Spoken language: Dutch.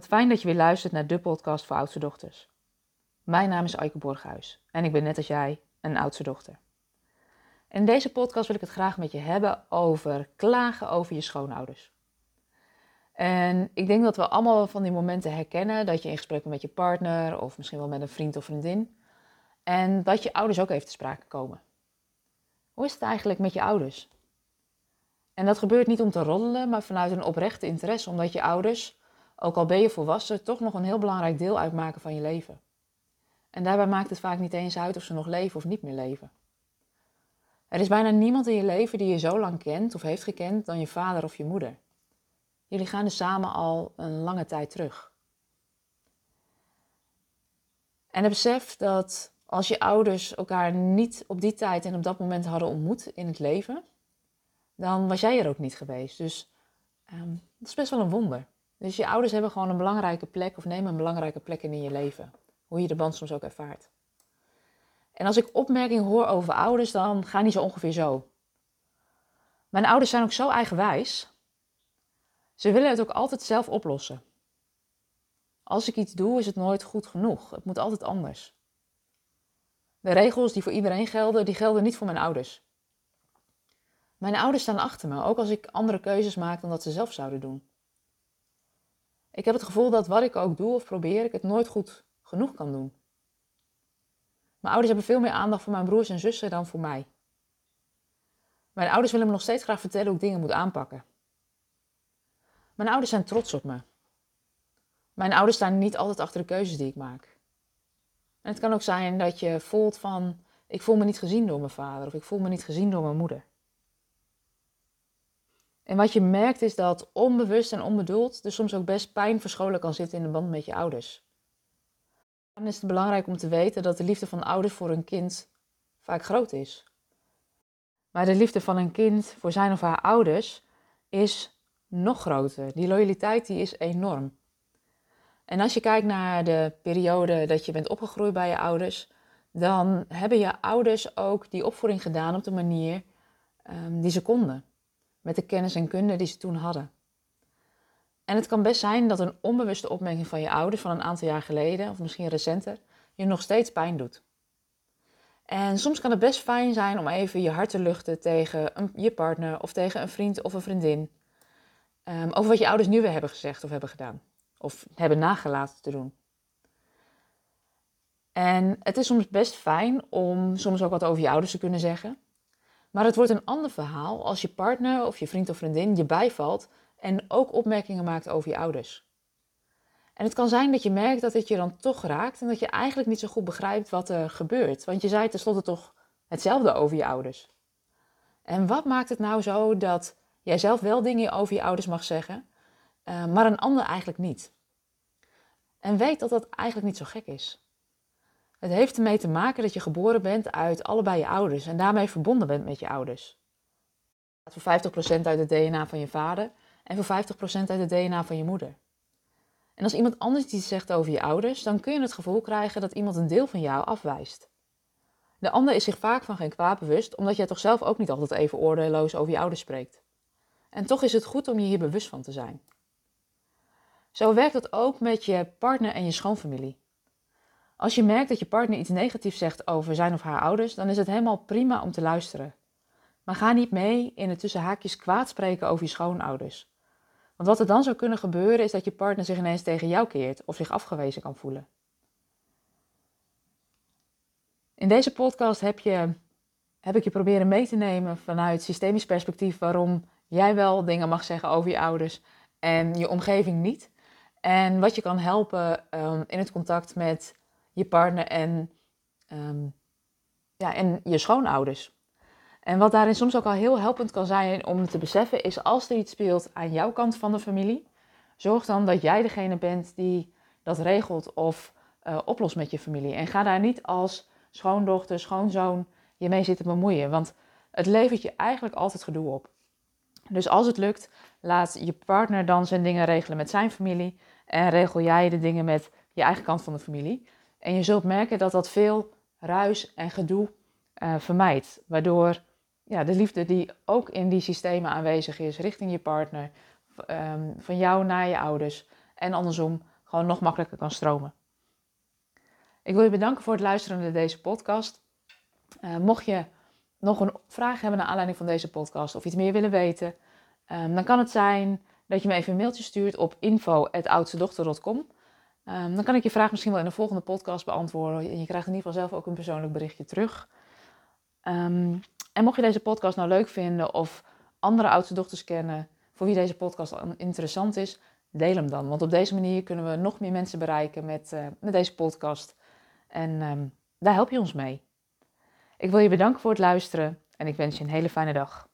Wat fijn dat je weer luistert naar de podcast voor oudste dochters. Mijn naam is Aike Borghuis en ik ben net als jij een oudste dochter. In deze podcast wil ik het graag met je hebben over klagen over je schoonouders. En ik denk dat we allemaal van die momenten herkennen dat je in gesprek bent met je partner of misschien wel met een vriend of vriendin en dat je ouders ook even te sprake komen. Hoe is het eigenlijk met je ouders? En dat gebeurt niet om te roddelen, maar vanuit een oprechte interesse, omdat je ouders ook al ben je volwassen, toch nog een heel belangrijk deel uitmaken van je leven. En daarbij maakt het vaak niet eens uit of ze nog leven of niet meer leven. Er is bijna niemand in je leven die je zo lang kent of heeft gekend dan je vader of je moeder. Jullie gaan dus samen al een lange tijd terug. En het besef dat als je ouders elkaar niet op die tijd en op dat moment hadden ontmoet in het leven, dan was jij er ook niet geweest. Dus um, dat is best wel een wonder. Dus je ouders hebben gewoon een belangrijke plek of nemen een belangrijke plek in je leven. Hoe je de band soms ook ervaart. En als ik opmerkingen hoor over ouders, dan gaan die zo ongeveer zo. Mijn ouders zijn ook zo eigenwijs. Ze willen het ook altijd zelf oplossen. Als ik iets doe, is het nooit goed genoeg. Het moet altijd anders. De regels die voor iedereen gelden, die gelden niet voor mijn ouders. Mijn ouders staan achter me, ook als ik andere keuzes maak dan dat ze zelf zouden doen. Ik heb het gevoel dat wat ik ook doe of probeer, ik het nooit goed genoeg kan doen. Mijn ouders hebben veel meer aandacht voor mijn broers en zussen dan voor mij. Mijn ouders willen me nog steeds graag vertellen hoe ik dingen moet aanpakken. Mijn ouders zijn trots op me. Mijn ouders staan niet altijd achter de keuzes die ik maak. En het kan ook zijn dat je voelt van, ik voel me niet gezien door mijn vader of ik voel me niet gezien door mijn moeder. En wat je merkt is dat onbewust en onbedoeld er soms ook best pijn verscholen kan zitten in de band met je ouders. Dan is het belangrijk om te weten dat de liefde van ouders voor een kind vaak groot is. Maar de liefde van een kind voor zijn of haar ouders is nog groter. Die loyaliteit die is enorm. En als je kijkt naar de periode dat je bent opgegroeid bij je ouders, dan hebben je ouders ook die opvoeding gedaan op de manier um, die ze konden met de kennis en kunde die ze toen hadden. En het kan best zijn dat een onbewuste opmerking van je ouders van een aantal jaar geleden, of misschien recenter, je nog steeds pijn doet. En soms kan het best fijn zijn om even je hart te luchten tegen je partner of tegen een vriend of een vriendin. Um, over wat je ouders nu weer hebben gezegd of hebben gedaan. Of hebben nagelaten te doen. En het is soms best fijn om soms ook wat over je ouders te kunnen zeggen. Maar het wordt een ander verhaal als je partner of je vriend of vriendin je bijvalt en ook opmerkingen maakt over je ouders. En het kan zijn dat je merkt dat het je dan toch raakt en dat je eigenlijk niet zo goed begrijpt wat er gebeurt. Want je zei tenslotte toch hetzelfde over je ouders. En wat maakt het nou zo dat jij zelf wel dingen over je ouders mag zeggen, uh, maar een ander eigenlijk niet? En weet dat dat eigenlijk niet zo gek is. Het heeft ermee te maken dat je geboren bent uit allebei je ouders en daarmee verbonden bent met je ouders. Voor 50% uit het DNA van je vader en voor 50% uit het DNA van je moeder. En als iemand anders iets zegt over je ouders, dan kun je het gevoel krijgen dat iemand een deel van jou afwijst. De ander is zich vaak van geen kwaad bewust, omdat jij toch zelf ook niet altijd even oordeelloos over je ouders spreekt. En toch is het goed om je hier bewust van te zijn. Zo werkt het ook met je partner en je schoonfamilie. Als je merkt dat je partner iets negatiefs zegt over zijn of haar ouders, dan is het helemaal prima om te luisteren. Maar ga niet mee in het tussen haakjes kwaad spreken over je schoonouders. Want wat er dan zou kunnen gebeuren is dat je partner zich ineens tegen jou keert of zich afgewezen kan voelen. In deze podcast heb, je, heb ik je proberen mee te nemen vanuit systemisch perspectief waarom jij wel dingen mag zeggen over je ouders en je omgeving niet. En wat je kan helpen um, in het contact met je partner en, ehm, ja, en je schoonouders. En wat daarin soms ook al heel helpend kan zijn om te beseffen, is als er iets speelt aan jouw kant van de familie, zorg dan dat jij degene bent die dat regelt of uh, oplost met je familie. En ga daar niet als schoondochter, schoonzoon je mee zitten bemoeien, want het levert je eigenlijk altijd gedoe op. Dus als het lukt, laat je partner dan zijn dingen regelen met zijn familie en regel jij de dingen met je eigen kant van de familie. En je zult merken dat dat veel ruis en gedoe uh, vermijdt. Waardoor ja, de liefde die ook in die systemen aanwezig is, richting je partner, um, van jou naar je ouders en andersom gewoon nog makkelijker kan stromen. Ik wil je bedanken voor het luisteren naar deze podcast. Uh, mocht je nog een vraag hebben naar aanleiding van deze podcast of iets meer willen weten, um, dan kan het zijn dat je me even een mailtje stuurt op info.oudstedochter.com. Ehm, dan kan ik je vraag misschien wel in de volgende podcast beantwoorden. En je krijgt in ieder geval zelf ook een persoonlijk berichtje terug. Um, en mocht je deze podcast nou leuk vinden of andere oudste dochters kennen voor wie deze podcast interessant is, deel hem dan. Want op deze manier kunnen we nog meer mensen bereiken met, uh, met deze podcast. En um, daar help je ons mee. Ik wil je bedanken voor het luisteren en ik wens je een hele fijne dag.